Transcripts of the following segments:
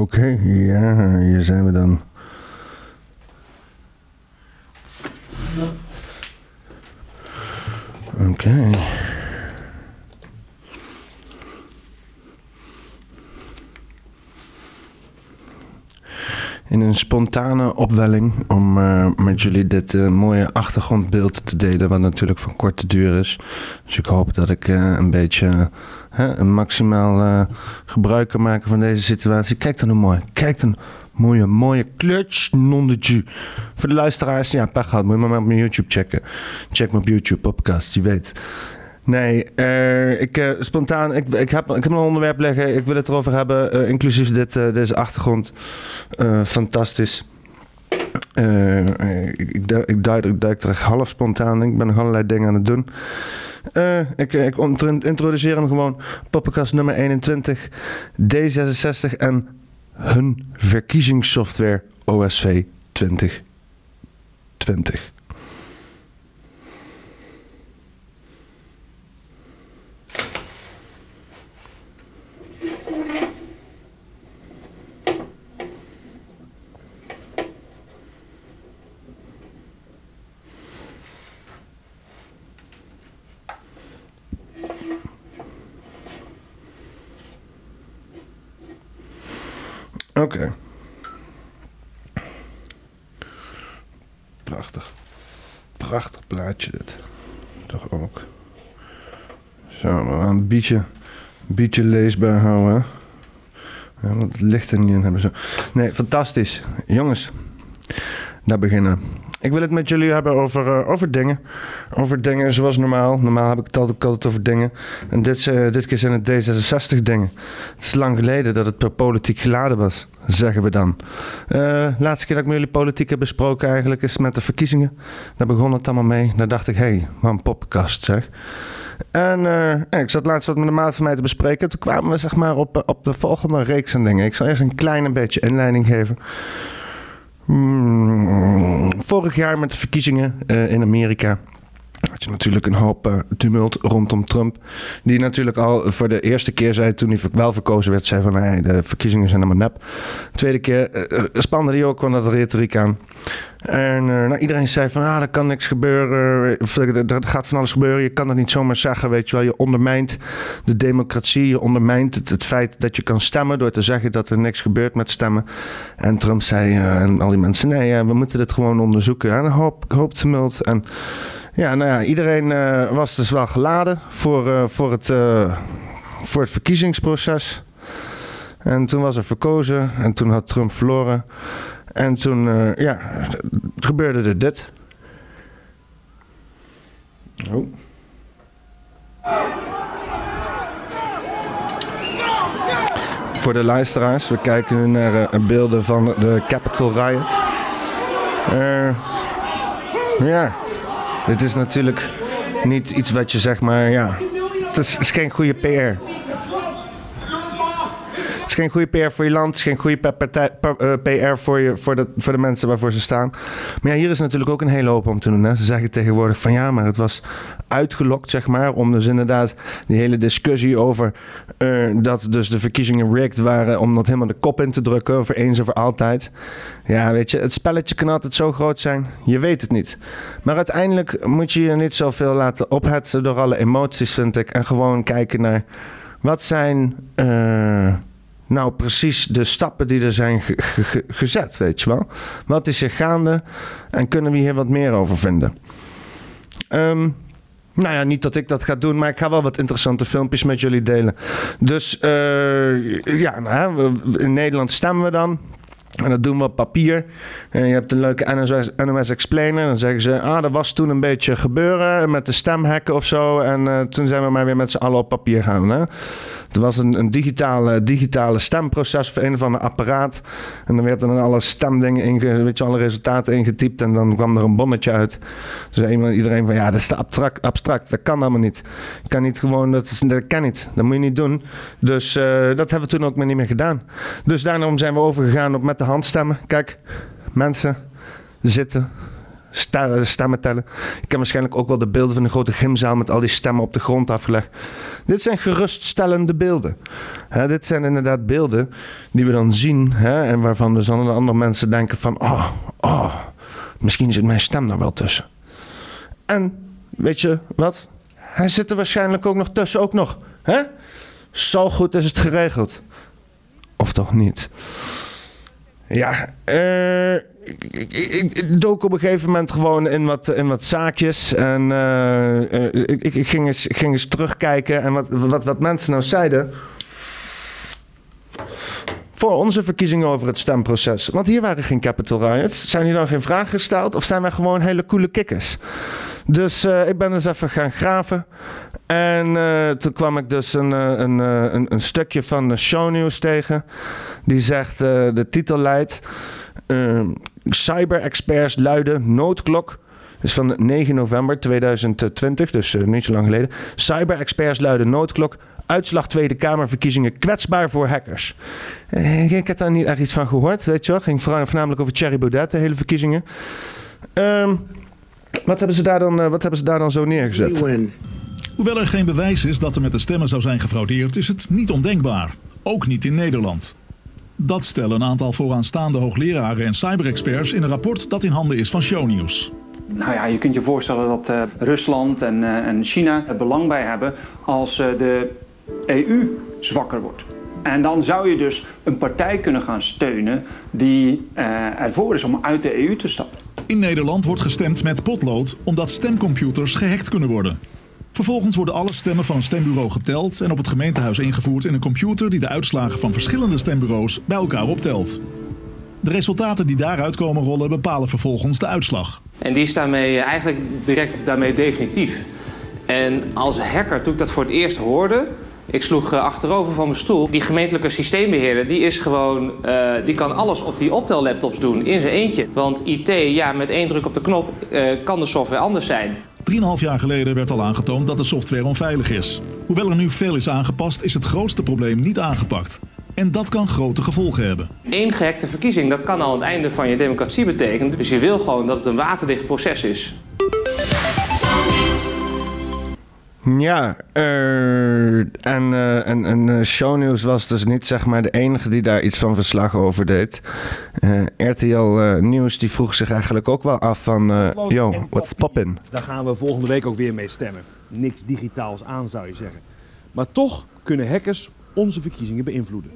Oké, ja, hier zijn we dan. Oké. In een spontane opwelling om eh, met jullie dit eh, mooie achtergrondbeeld te delen, wat natuurlijk van korte duur is. Dus ik hoop dat ik eh, een beetje een maximaal gebruik kan maken van deze situatie. Kijk dan hoe mooi. Kijk dan mooie, mooie clutch nonnetje. Voor de luisteraars, ja, pech gehad. Moet je maar op mijn YouTube checken. Check me op YouTube, podcast, je weet. Nee, eh, ik, eh, spontaan, ik, ik, heb, ik heb een onderwerp liggen. Ik wil het erover hebben, eh, inclusief dit, deze achtergrond. Fantastisch. Ik, ik, du- ik, duik, ik duik er half spontaan in. Ik ben nog allerlei dingen aan het doen. Ik, ik introduceer hem gewoon. Poppenkast nummer 21. D66 en hun verkiezingssoftware OSV 2020. Oké. Prachtig. Prachtig plaatje dit. Toch ook. Zo, we een beetje, beetje leesbaar houden. Ja, want het licht er niet in hebben. Zo. Nee, fantastisch. Jongens, daar beginnen. Ik wil het met jullie hebben over, eh, over dingen. Over dingen zoals normaal. Normaal heb ik het altijd, altijd over dingen. En dit, eh, dit keer zijn het D66 dingen. Het is lang geleden dat het per politiek geladen was, zeggen we dan. Eh laatste keer dat ik met jullie politiek heb besproken eigenlijk is met de verkiezingen. Daar begon het allemaal mee. Daar dacht ik, hé, hey, wat een poppenkast zeg. En eh, ik zat laatst wat met de maat van mij te bespreken. Toen kwamen we zeg maar op, op de volgende reeks aan dingen. Ik zal eerst een klein beetje inleiding geven. Hmm, vorig jaar met de verkiezingen in Amerika natuurlijk een hoop eh, tumult rondom Trump. Die natuurlijk al voor de eerste keer zei toen hij wel verkozen werd, zei van nee, de verkiezingen zijn helemaal nep. Tweede keer eh, spande hij ook wel dat retoriek aan. En nou, iedereen zei van ah, er kan niks gebeuren. Er, gaat van alles gebeuren. Je kan dat niet zomaar zeggen. Weet je wel, je ondermijnt de democratie. Je ondermijnt het, feit dat je kan stemmen door te zeggen dat er niks gebeurt met stemmen. En Trump zei en al die mensen: nee, eh, we moeten dit gewoon onderzoeken. En een hoop, hoop tumult. En ja, nou ja, iedereen eh, was dus wel geladen voor, eh, voor, het, eh, voor het verkiezingsproces. En toen was er verkozen en toen had Trump verloren. En toen, ja, gebeurde er dit. Oh. Voor de luisteraars, we kijken nu naar beelden van de Capitol Riot. Ja, dit is natuurlijk niet iets wat je zeg maar, ja, het is, is geen goede PR. Geen goede PR voor je land. Geen goede pa- eh, PR voor, je, voor, de, voor de mensen waarvoor ze staan. Maar ja, hier is natuurlijk ook een hele hoop om te doen. Hè. Ze zeggen tegenwoordig van ja, maar het was uitgelokt, zeg maar. Om dus inderdaad die hele discussie over eh, dat dus de verkiezingen rigged waren. Om dat helemaal de kop in te drukken over eens en voor altijd. Ja, weet je, het spelletje kan altijd zo groot zijn. Je weet het niet. Maar uiteindelijk moet je je niet zoveel laten ophetsen door alle emoties, vind ik. En gewoon kijken naar wat zijn eh, nou precies de stappen die er zijn ge- ge- ge- gezet, weet je wel. Wat is er gaande en kunnen we hier wat meer over vinden? Ehm, nou ja, niet dat ik dat ga doen, maar ik ga wel wat interessante filmpjes met jullie delen. Dus eh, ja, nou, in Nederland stemmen we dan. En dat doen we op papier. En je hebt een leuke NOS, NOS Explainer. Dan zeggen ze, ah, er was toen een beetje gebeuren met de stemhekken of zo. En eh, toen zijn we maar weer met z'n allen op papier gaan. Hè? Er was een, een digitale, digitale stemproces voor een of ander apparaat. En dan werd er dan alle stemdingen, je, alle resultaten ingetypt. En dan kwam er een bonnetje uit. Iemand, iedereen van, ja, dat is te abstract, abstract. Dat kan allemaal niet. Kan niet gewoon, dat, is, kan niet. Dat moet je niet doen. Dus eh, dat hebben we toen ook niet meer gedaan. Dus daarom zijn we overgegaan op met de hand stemmen. Kijk, mensen zitten, stemmen tellen. Ik heb waarschijnlijk ook wel de beelden van de grote gymzaal met al die stemmen op de grond afgelegd. Dit zijn geruststellende beelden. dit zijn inderdaad beelden die we dan zien en waarvan dus dan andere mensen denken van, oh, oh, misschien zit mijn stem daar wel tussen. En weet je wat? Hij zit er waarschijnlijk ook nog tussen, ook nog. Hè? Zo goed is het geregeld. Of toch niet? Ja, uh, ik, ik, ik, dook op een gegeven moment gewoon in wat, in wat zaakjes. En uh, ik, ik, ging, eens, ging eens terugkijken en wat, wat, wat mensen nou zeiden. Voor onze verkiezingen over het stemproces. Want hier waren geen capital riots. Zijn hier dan geen vragen gesteld? Of zijn wij gewoon hele coole kikkers? Dus uh, ik ben eens even gaan graven. En uh, toen kwam ik dus een, een, een, een stukje van de shownieuws tegen. Die zegt, de titel leidt... Cyber-experts luiden noodklok. is van 9 november 2020, dus uh, niet zo lang geleden. Cyber-experts luiden noodklok. Uitslag Tweede Kamerverkiezingen kwetsbaar voor hackers. Uh, ik heb daar niet echt iets van gehoord, weet je wel. Ging voornamelijk over Thierry Baudet, de hele verkiezingen. Um, wat, hebben ze daar dan, uh, wat hebben ze daar dan zo neergezet? Hoewel er geen bewijs is dat er met de stemmen zou zijn gefraudeerd, is het niet ondenkbaar. Ook niet in Nederland. Dat stellen een aantal vooraanstaande hoogleraren en cyberexperts in een rapport dat in handen is van Shownews. Nou ja, je kunt je voorstellen dat uh, Rusland en, uh, en, China er belang bij hebben als uh, de EU zwakker wordt. En dan zou je dus een partij kunnen gaan steunen die ervoor is om uit de EU te stappen. In Nederland wordt gestemd met potlood omdat stemcomputers gehackt kunnen worden. Vervolgens worden alle stemmen van een stembureau geteld en op het gemeentehuis ingevoerd in een computer die de uitslagen van verschillende stembureaus bij elkaar optelt. De resultaten die daaruit komen rollen bepalen vervolgens de uitslag. En die is daarmee eigenlijk direct daarmee definitief. En als hacker, toen ik dat voor het eerst hoorde, ik sloeg eh, achterover van mijn stoel. Die gemeentelijke systeembeheerder, die is gewoon, uh, die kan alles op die optellaptops doen in zijn eentje. Want IT, ja, met één druk op de knop kan de software anders zijn. 3,5 jaar geleden werd al aangetoond dat de software onveilig is. Hoewel er nu veel is aangepast, is het grootste probleem niet aangepakt. En dat kan grote gevolgen hebben. Eén gehackte verkiezing, dat kan al het einde van je democratie betekenen. Dus je wil gewoon dat het een waterdicht proces is. Ja, uh, en, uh, en, en uh, Shownieuws was dus niet zeg maar de enige die daar iets van verslag over deed. RTL Nieuws die vroeg zich eigenlijk ook wel af van, yo, what's poppin'? Daar gaan we volgende week ook weer mee stemmen. Niks digitaals aan zou je zeggen. Maar toch kunnen hackers onze verkiezingen beïnvloeden.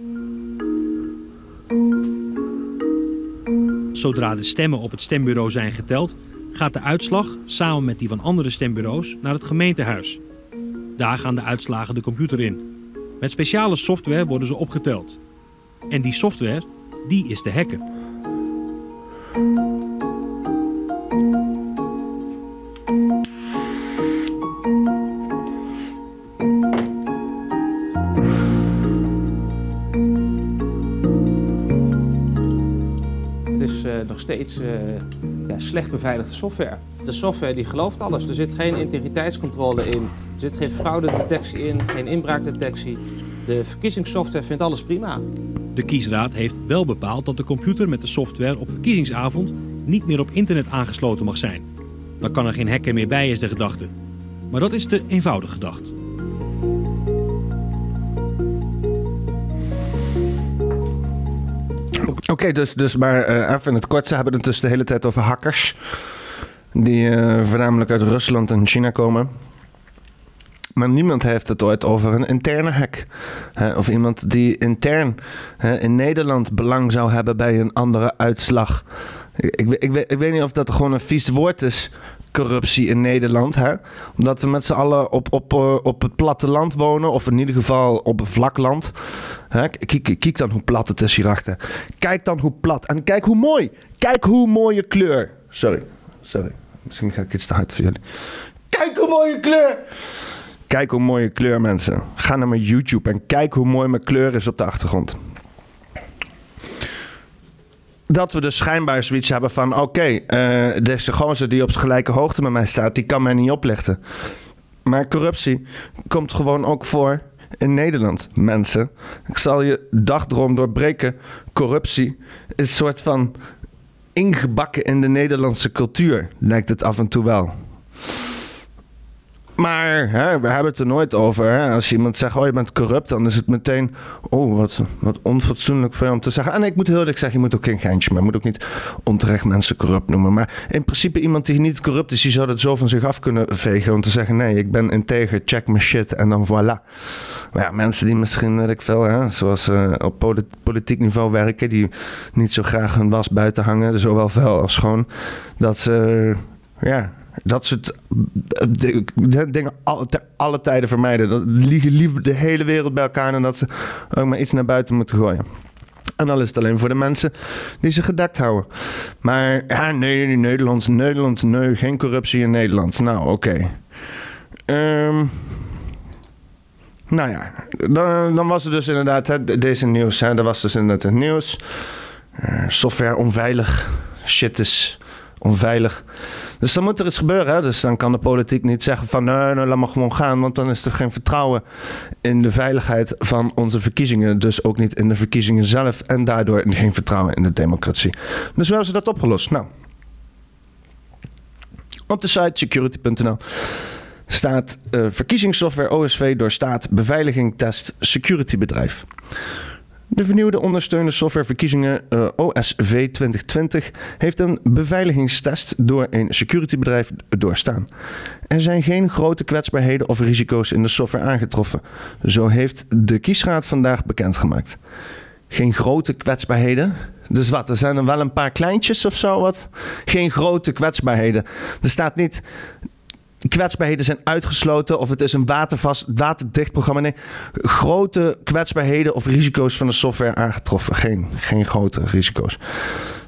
Zodra de stemmen op het stembureau zijn geteld, gaat de uitslag samen met die van andere stembureaus naar het gemeentehuis. Daar gaan de uitslagen de computer in. Met speciale software worden ze opgeteld. En die software, die is. Het is uh, nog steeds uh, ja, slecht beveiligde software. De software die gelooft alles. Er zit geen integriteitscontrole in. Er zit geen fraudedetectie in, geen inbraakdetectie. De verkiezingssoftware vindt alles prima. De kiesraad heeft wel bepaald dat de computer met de software op verkiezingsavond niet meer op internet aangesloten mag zijn. Dan kan er geen hacker meer bij, is de gedachte. Maar dat is te eenvoudig gedacht. Oké, dus, dus maar uh, even in het kort, ze hebben het dus de hele tijd over hackers. Die uh, voornamelijk uit Rusland en China komen. Maar niemand heeft het ooit over een interne hack. of iemand die intern in Nederland belang zou hebben bij een andere uitslag. Ik, ik, ik, ik, weet niet of dat gewoon een vies woord is, corruptie in Nederland. Hè? Omdat we met z'n allen op, op, eh, op het platteland wonen, of in ieder geval op een vlak land. Hè? Kijk, kijk dan hoe plat het is hierachter. Kijk dan hoe plat. En kijk hoe mooi. Kijk hoe mooie kleur. Sorry, sorry. Misschien ga ik iets te hard voor jullie. Kijk hoe mooie kleur. Kijk hoe mooie kleur, mensen. Ga naar mijn YouTube en kijk hoe mooi mijn kleur is op de achtergrond. Dat we dus schijnbaar zoiets hebben van... oké, okay, uh, deze gozer die op gelijke hoogte met mij staat... die kan mij niet oplichten. Maar corruptie komt gewoon ook voor in Nederland, mensen. Ik zal je dagdroom doorbreken. Corruptie is een soort van ingebakken in de Nederlandse cultuur, lijkt het af en toe wel. Maar hè, we hebben het er nooit over. Hè. Als iemand zegt, oh je bent corrupt, dan is het meteen, oh wat, wat onfatsoenlijk voor je om te zeggen. En ik moet heel eerlijk zeggen, je moet ook geen geintje, maar je moet ook niet onterecht mensen corrupt noemen. Maar in principe iemand die niet corrupt is, die zou dat zo van zich af kunnen vegen om te zeggen, nee, ik ben integer, check mijn shit en dan voilà. Maar ja, mensen die misschien, weet ik veel, hè, zoals uh, op politiek niveau werken, die niet zo graag hun was buiten hangen, zowel vuil als schoon, dat ze, ja, dat soort dingen alle, alle tijden vermijden. Dat liegen liever de hele wereld bij elkaar en dat ze ook maar iets naar buiten moeten gooien. En dan is het alleen voor de mensen die ze gedekt houden. Maar ja, nee, Nederland, Nederland, nee, geen corruptie in Nederland. Nou, oké. Ehm, nou ja, dan, dan, was er dus inderdaad deze nieuws. Hè, was dus inderdaad het nieuws. Uh, software onveilig. Shit is onveilig. Dus dan moet er iets gebeuren. Hè? Dus dan kan de politiek niet zeggen van nee, nee, laat maar gewoon gaan. Want dan is er geen vertrouwen in de veiligheid van onze verkiezingen. Dus ook niet in de verkiezingen zelf. En daardoor geen vertrouwen in de democratie. Dus hoe hebben ze dat opgelost? Nou, op de site security.nl staat uh, verkiezingssoftware OSV doorstaat beveiliging test security bedrijf. De vernieuwde ondersteunende softwareverkiezingen uh, OSV 2020 heeft een beveiligingstest door een securitybedrijf doorstaan. Er zijn geen grote kwetsbaarheden of risico's in de software aangetroffen. Zo heeft de kiesraad vandaag bekendgemaakt. Geen grote kwetsbaarheden. Dus wat, er zijn er wel een paar kleintjes of zo wat? Geen grote kwetsbaarheden. Er staat niet kwetsbaarheden zijn uitgesloten of het is een watervast, waterdicht programma. Nee, grote kwetsbaarheden of risico's van de software aangetroffen. Geen, geen grote risico's.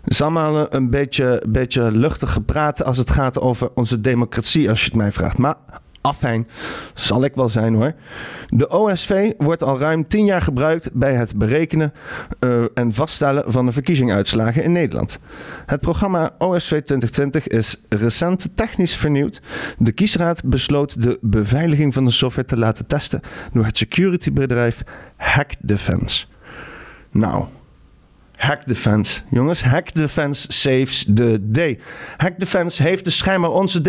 Het is allemaal een beetje, beetje luchtig gepraat als het gaat over onze democratie, als je het mij vraagt. Maar afijn. Zal ik wel zijn hoor. De OSV wordt al ruim 10 jaar gebruikt bij het berekenen uh, en vaststellen van de verkiezingsuitslagen in Nederland. Het programma OSV 2020 is recent technisch vernieuwd. De kiesraad besloot de beveiliging van de software te laten testen door het securitybedrijf Hack Defense. Nou, Hack Defense. Jongens, Hack Defense saves the day. Hack Defense heeft dus schijnbaar onze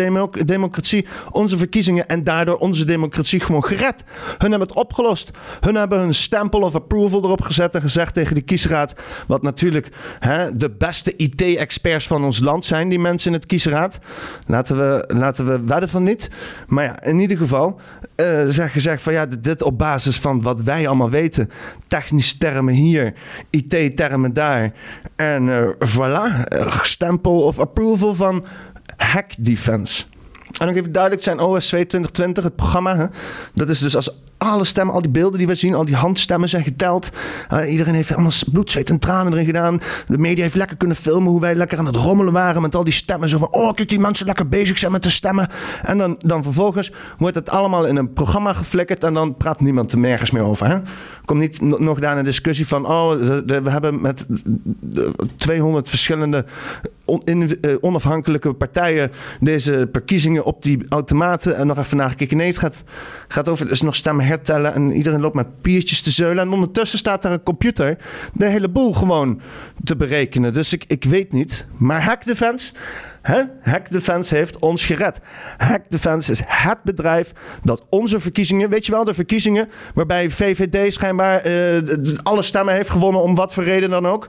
democratie, onze verkiezingen en daardoor onze democratie gewoon gered. Hun hebben het opgelost. Hun hebben hun stempel of approval erop gezet en gezegd tegen de kiesraad, wat natuurlijk hè, de beste IT-experts van ons land zijn, die mensen in het kiesraad. Laten we, laten we wedden van niet. Maar ja, in ieder geval, uh, zeg gezegd van ja, dit op basis van wat wij allemaal weten. Technische termen hier, IT-termen daar en uh, voilà, stempel of approval van Hack Defense. En nog even duidelijk zijn OSV 2020, het programma. Hè? Dat is dus als alle stemmen, al die beelden die we zien, al die handstemmen zijn geteld. Uh, iedereen heeft allemaal bloed, zweet en tranen erin gedaan. De media heeft lekker kunnen filmen hoe wij lekker aan het rommelen waren met al die stemmen. Zo van, oh kijk die mensen lekker bezig zijn met de stemmen. En dan, dan vervolgens wordt het allemaal in een programma geflikkerd en dan praat niemand er nergens meer over. Hè? Komt niet nog daar een discussie van, oh we hebben met 200 verschillende uh, onafhankelijke partijen deze verkiezingen op die automaten en nog even nagekeken. Nee, het gaat, gaat over, dus nog stemmen hertellen en iedereen loopt met piertjes te zeulen. En ondertussen staat daar een computer de hele boel gewoon te berekenen. Dus ik, ik weet niet. Maar Hack Defense, hè? Hack Defense heeft ons gered. Hack Defense is het bedrijf dat onze verkiezingen, weet je wel, de verkiezingen waarbij VVD schijnbaar uh, alle stemmen heeft gewonnen om wat voor reden dan ook.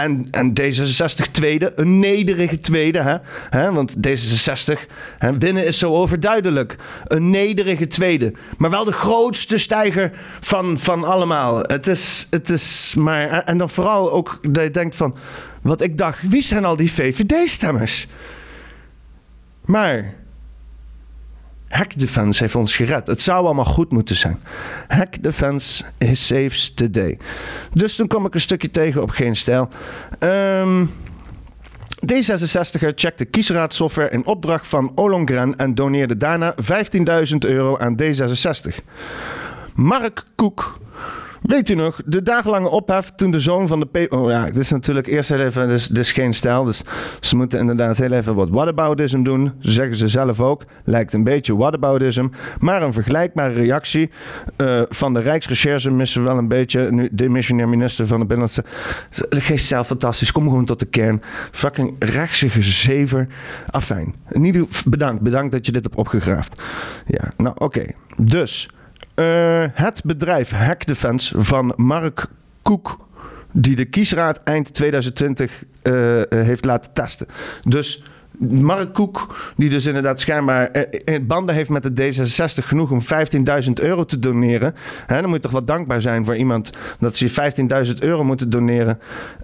En, en D66 tweede, een nederige tweede. Hè? hè? Want D66, hè, winnen is zo overduidelijk. Een nederige tweede. Maar wel de grootste stijger van, van allemaal. Het is, het is maar... En dan vooral ook dat je denkt van... Wat ik dacht, wie zijn al die VVD-stemmers? Maar Hack Defense heeft ons gered. Het zou allemaal goed moeten zijn. Hack Defense is saves today. Dus toen kwam ik een stukje tegen op geen stijl. Um, D66er checkte kiesraadsoftware in opdracht van Olongren en doneerde daarna 15.000 euro aan D66. Mark Koek Weet u nog, de dagenlange ophef toen de zoon van de. Oh ja, dit is natuurlijk eerst even... Dit is geen stijl, dus ze moeten inderdaad heel even wat whataboutism doen. Ze zeggen ze zelf ook. Lijkt een beetje whataboutism. Maar een vergelijkbare reactie eh, van de Rijksrecherche missen we wel een beetje. Nu, de missionair minister van de Binnenlandse... Geest zelf fantastisch. Kom gewoon tot de kern. Fucking rechtse gezever. Afijn. In ieder bedankt. Bedankt dat je dit hebt opgegraafd. Ja, nou oké. Dus... Uh, het bedrijf Hack Defense van Mark Koek, die de kiesraad eind 2020 uh, heeft laten testen. Dus Mark Koek, die dus inderdaad schijnbaar in banden heeft met de D66 genoeg om 15.000 euro te doneren. Hè, dan moet je toch wel dankbaar zijn voor iemand dat ze 15.000 euro moeten doneren.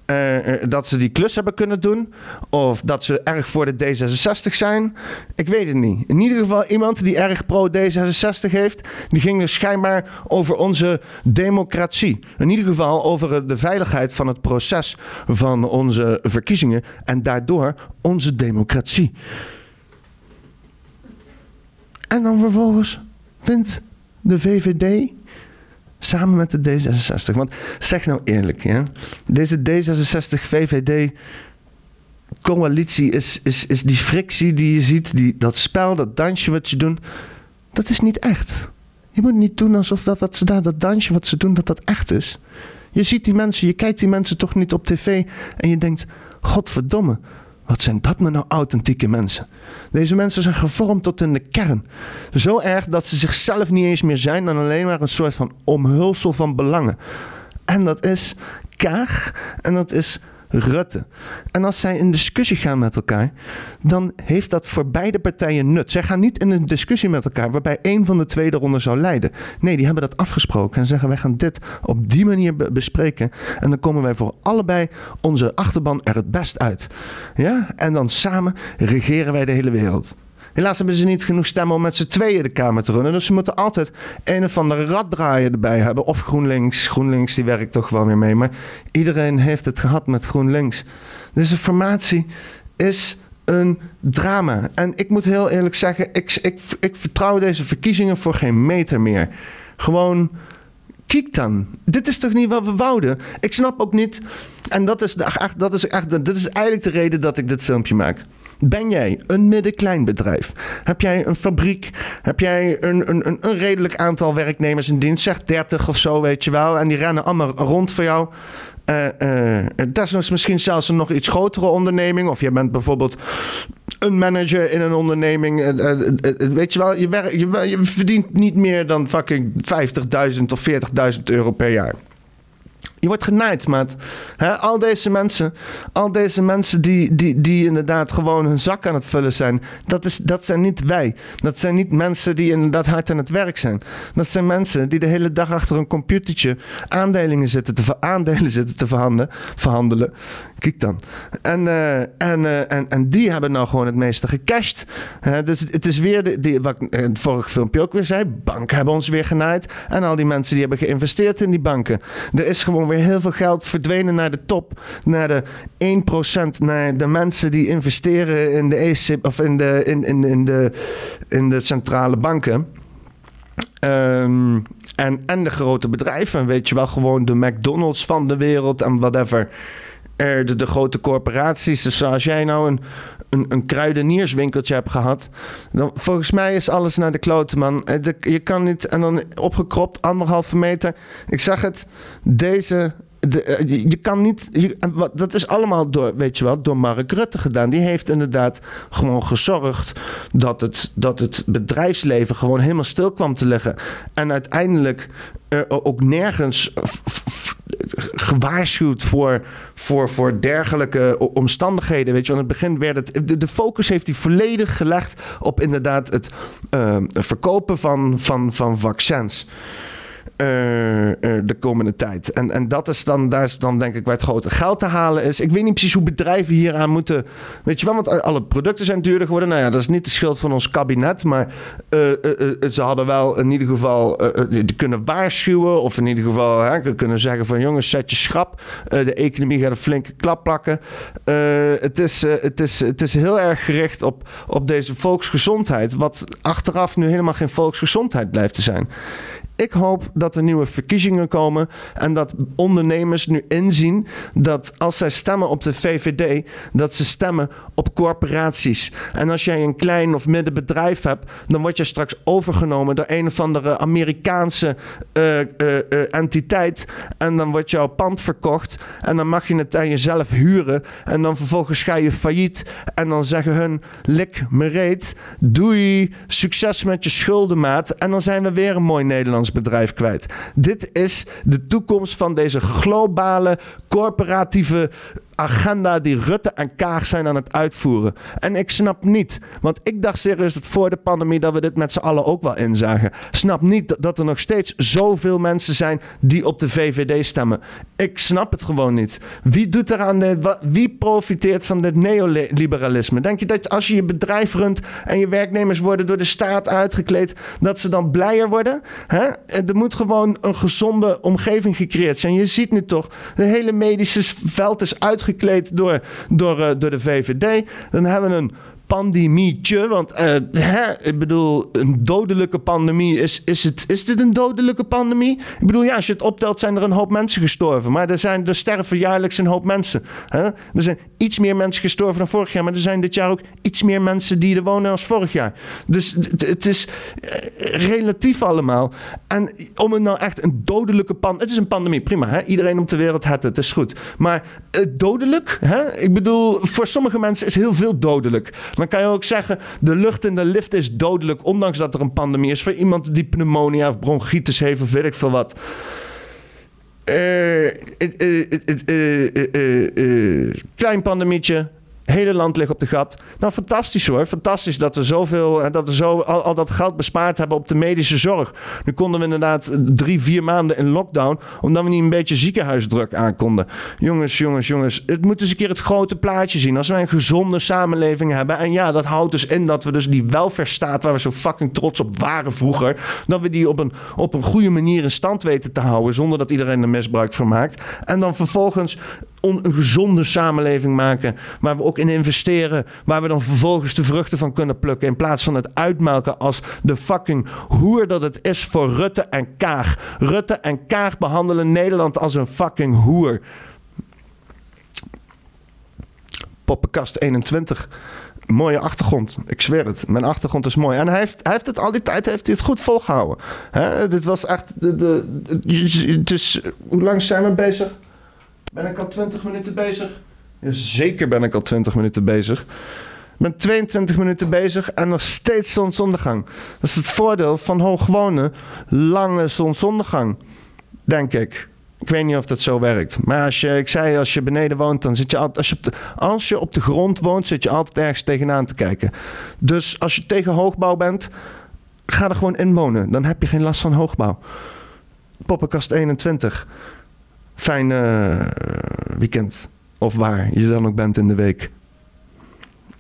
Uh, dat ze die klus hebben kunnen doen. Of dat ze erg voor de D66 zijn. Ik weet het niet. In ieder geval iemand die erg pro D66 heeft. Die ging dus schijnbaar over onze democratie. In ieder geval over de veiligheid van het proces van onze verkiezingen. En daardoor onze democratie. En dan vervolgens wint de VVD samen met de D66. Want zeg nou eerlijk, ja, deze D66-VVD coalitie is, is, is die frictie die je ziet, die, dat spel, dat dansje wat ze doen, dat is niet echt. Je moet niet doen alsof dat wat ze daar, dat dansje wat ze doen, dat dat echt is. Je ziet die mensen, je kijkt die mensen toch niet op tv en je denkt, godverdomme, wat zijn dat nou authentieke mensen? Deze mensen zijn gevormd tot in de kern. Zo erg dat ze zichzelf niet eens meer zijn dan alleen maar een soort van omhulsel van belangen. En dat is Kaag en dat is Rutte. En als zij in discussie gaan met elkaar, dan heeft dat voor beide partijen nut. Zij gaan niet in een discussie met elkaar waarbij één van de twee eronder zou lijden. Nee, die hebben dat afgesproken en zeggen wij gaan dit op die manier bespreken. En dan komen wij voor allebei onze achterban er het best uit. Ja? En dan samen regeren wij de hele wereld. Helaas hebben ze niet genoeg stemmen om met z'n tweeën de Kamer te runnen. Dus ze moeten altijd een of andere raddraaier erbij hebben. Of GroenLinks. GroenLinks die werkt toch wel weer mee. Maar iedereen heeft het gehad met GroenLinks. Dus de formatie is een drama. En ik moet heel eerlijk zeggen, ik, ik, ik vertrouw deze verkiezingen voor geen meter meer. Gewoon, kijk dan. Dit is toch niet wat we wouden? Ik snap ook niet, en dat is, dat is, echt, dat is eigenlijk de reden dat ik dit filmpje maak. Ben jij een middenklein bedrijf? Heb jij een fabriek? Heb jij een, een, een, redelijk aantal werknemers in dienst? Zeg 30 of zo, weet je wel. En die rennen allemaal rond voor jou. Uh, uh, dat is misschien zelfs een nog iets grotere onderneming. Of je bent bijvoorbeeld een manager in een onderneming. Uh, weet je wel, je, je, je, verdient niet meer dan fucking 50.000 of 40.000 euro per jaar. Je wordt genaaid, maat. al deze mensen, al deze mensen die, die, die inderdaad gewoon hun zak aan het vullen zijn, dat, is, dat zijn niet wij. Dat zijn niet mensen die inderdaad hard aan het werk zijn. Dat zijn mensen die de hele dag achter een computertje aandelen zitten te, aandelen zitten te verhandelen. verhandelen. Kijk dan. En, uh, en, uh, en, en die hebben nou gewoon het meeste gecashed. dus het is weer, de, die, wat ik in het vorige filmpje ook weer zei, banken hebben ons weer genaaid. En al die mensen die hebben geïnvesteerd in die banken. Er is gewoon weer heel veel geld verdwenen naar de top. Naar de 1%, naar de mensen die investeren in de, ECB, of in de, in, in, in de, in de centrale banken. Um, en, en de grote bedrijven, weet je wel, gewoon de McDonald's van de wereld en whatever. Er de, de grote corporaties. Dus als jij nou een, een, een kruidenierswinkeltje hebt gehad. Dan, volgens mij is alles naar de klote, man. Je kan niet. En dan opgekropt, anderhalve meter. Ik zag het. Deze de, je kan niet. Dat is allemaal door, weet je wel, door Mark Rutte gedaan. Die heeft inderdaad gewoon gezorgd dat het, dat het bedrijfsleven gewoon helemaal stil kwam te liggen. En uiteindelijk uh, ook nergens gewaarschuwd voor, voor, voor dergelijke omstandigheden. Weet je, in het begin werd het. De, focus heeft hij volledig gelegd op inderdaad het uh, verkopen van, van, van vaccins. Uh, uh, de komende tijd. En, en dat is dan, daar is dan denk ik waar het grote geld te halen is. Ik weet niet precies hoe bedrijven hieraan moeten. Weet je wel, want alle producten zijn duurder geworden. Nou ja, dat is niet de schuld van ons kabinet. Maar uh, ze hadden wel in ieder geval kunnen waarschuwen. Of in ieder geval hè, kunnen zeggen van jongens, zet je schrap. de economie gaat een flinke klap plakken. het, is, het, is, het is heel erg gericht op, op deze volksgezondheid. Wat achteraf nu helemaal geen volksgezondheid blijft te zijn. Ik hoop dat er nieuwe verkiezingen komen en dat ondernemers nu inzien dat als zij stemmen op de VVD, dat ze stemmen op corporaties. En als jij een klein of middenbedrijf hebt, dan word je straks overgenomen door een of andere Amerikaanse uh, uh, uh, entiteit. En dan wordt jouw pand verkocht en dan mag je het aan jezelf huren. En dan vervolgens ga je failliet en dan zeggen hun, lik me reet, doei, succes met je schuldenmaat. En dan zijn we weer een mooi Nederlands bedrijf kwijt. Dit is de toekomst van deze globale corporatieve agenda die Rutte en Kaag zijn aan het uitvoeren. En ik snap niet, want ik dacht serieus dat voor de pandemie dat we dit met z'n allen ook wel inzagen. Snap niet dat er nog steeds zoveel mensen zijn die op de VVD stemmen. Ik snap het gewoon niet. Wie doet eraan de, wie profiteert van dit neoliberalisme? Denk je dat als je je bedrijf runt en je werknemers worden door de staat uitgekleed, dat ze dan blijer worden? Hè? Er moet gewoon een gezonde omgeving gecreëerd zijn. Je ziet nu toch, de hele medische veld is uitgekleed gekleed door, door, uh, door de VVD. Dan hebben we een pandemietje. Want uh, hè, ik bedoel, een dodelijke pandemie. Is, is, het, is dit een dodelijke pandemie? Ik bedoel, ja, als je het optelt, zijn er een hoop mensen gestorven. Maar er, zijn, er sterven jaarlijks een hoop mensen. Hè? Er zijn iets meer mensen gestorven dan vorig jaar. Maar er zijn dit jaar ook iets meer mensen die er wonen als vorig jaar. Dus het, is uh, relatief allemaal. En om het nou echt een dodelijke pandemie. Het is een pandemie, prima. Hè? Iedereen op de wereld het, het is goed. Maar uh, dodelijk, hè? ik bedoel, voor sommige mensen is heel veel dodelijk. Dan kan je ook zeggen, de lucht in de lift is dodelijk, ondanks dat er een pandemie is. Voor iemand die pneumonia of bronchitis heeft of weet ik veel wat. Uh, uh, klein pandemietje, hele land ligt op de gat. Nou, fantastisch hoor. Fantastisch dat we zoveel, dat we zo al, al, dat geld bespaard hebben op de medische zorg. Nu konden we inderdaad drie, vier maanden in lockdown, omdat we niet een beetje ziekenhuisdruk aankonden. Jongens, jongens, jongens. Het moet eens een keer het grote plaatje zien. Als wij een gezonde samenleving hebben. En ja, dat houdt dus in dat we dus die welverstaat waar we zo fucking trots op waren vroeger, dat we die op een, op een goede manier in stand weten te houden, zonder dat iedereen er misbruik van maakt. En dan vervolgens een gezonde samenleving maken. Waar we ook in investeren. Waar we dan vervolgens de vruchten van kunnen plukken. In plaats van het uitmelken als de fucking hoer dat het is voor Rutte en Kaag. Rutte en Kaag behandelen Nederland als een fucking hoer. Poppenkast 21 mooie achtergrond. Ik zweer het. Mijn achtergrond is mooi. En hij heeft, hij heeft het al die tijd heeft hij het goed volgehouden. Dit was echt. De, het is, hoe lang zijn we bezig? Ben ik al 20 minuten bezig? Zeker ben ik al 20 minuten bezig. Ik ben 22 minuten bezig en nog steeds zonsondergang. Dat is het voordeel van hoogwonen. Lange zonsondergang, denk ik. Ik weet niet of dat zo werkt. Maar als je, ik zei, als je beneden woont, dan zit je altijd. Als je, op de, als je op de grond woont, zit je altijd ergens tegenaan te kijken. Dus als je tegen hoogbouw bent, ga er gewoon in wonen. Dan heb je geen last van hoogbouw. Poppenkast 21 fijn uh, weekend. Of waar je dan ook bent in de week.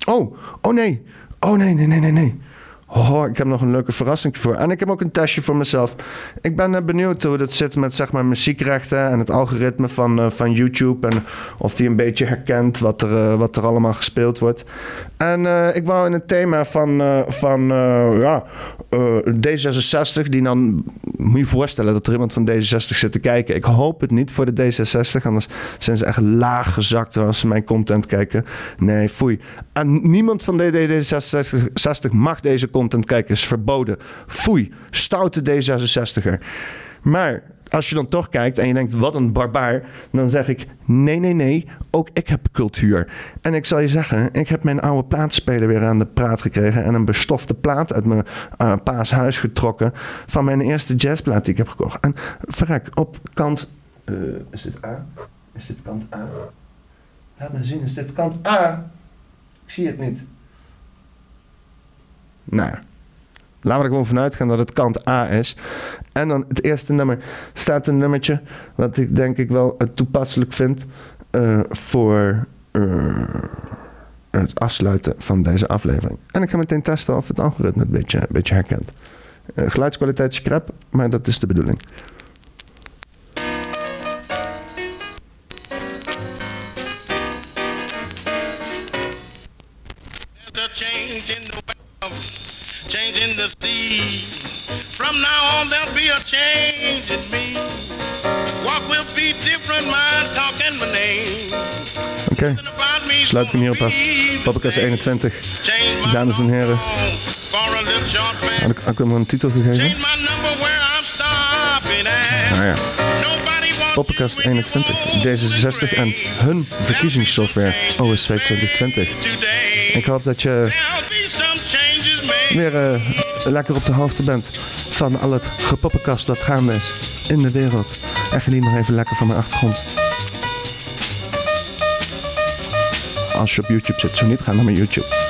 Oh, oh nee. Oh nee, nee, nee, nee, nee. Oh, ik heb nog een leuke verrassing voor. En ik heb ook een testje voor mezelf. Ik ben uh, benieuwd hoe dat zit met zeg maar, muziekrechten en het algoritme van, uh, van YouTube. En of die een beetje herkent wat er, uh, wat er allemaal gespeeld wordt. En ik wou in het thema van, van ja, D66, die dan. Moet je voorstellen dat er iemand van D66 zit te kijken. Ik hoop het niet voor de D66, anders zijn ze echt laag gezakt als ze mijn content kijken. Nee, foei. En niemand van de D66 mag deze content kijken. Is verboden. Foei. Stoute D66er. Maar als je dan toch kijkt en je denkt, wat een barbaar, dan zeg ik, nee, nee, nee, ook ik heb cultuur. En ik zal je zeggen, ik heb mijn oude plaatspeler weer aan de praat gekregen en een bestofte plaat uit mijn uh, paas huis getrokken van mijn eerste jazzplaat die ik heb gekocht. En verrek, op kant, uh, is dit A? Is dit kant A? Laat me zien, is dit kant A? Ik zie het niet. Nou ja. Laten we er gewoon vanuit gaan dat het kant A is. En dan het eerste nummer staat een nummertje wat ik denk ik wel toepasselijk vind uh, voor uh, het afsluiten van deze aflevering. En ik ga meteen testen of het algoritme het een beetje, beetje herkent. Geluidskwaliteit is crap, maar dat is de bedoeling. Oké, sluit ik hem hierop af. Podcast 21. Dames en heren. Had ik, had ik hem een titel gegeven? Nou ja. Poppenkast 21, D66 en hun verkiezingssoftware OSV 2020. Ik hoop dat je weer eh, lekker op de hoogte bent van al het gepoppenkast dat gaande is in de wereld. En geniet nog even lekker van mijn achtergrond. Als je op YouTube zit, zo niet, ga naar mijn YouTube.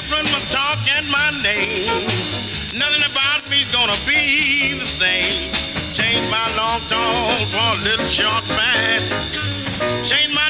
Different, my talk and my name. Nothing about me's gonna be the same. Change my long tall for a little short fat. Change my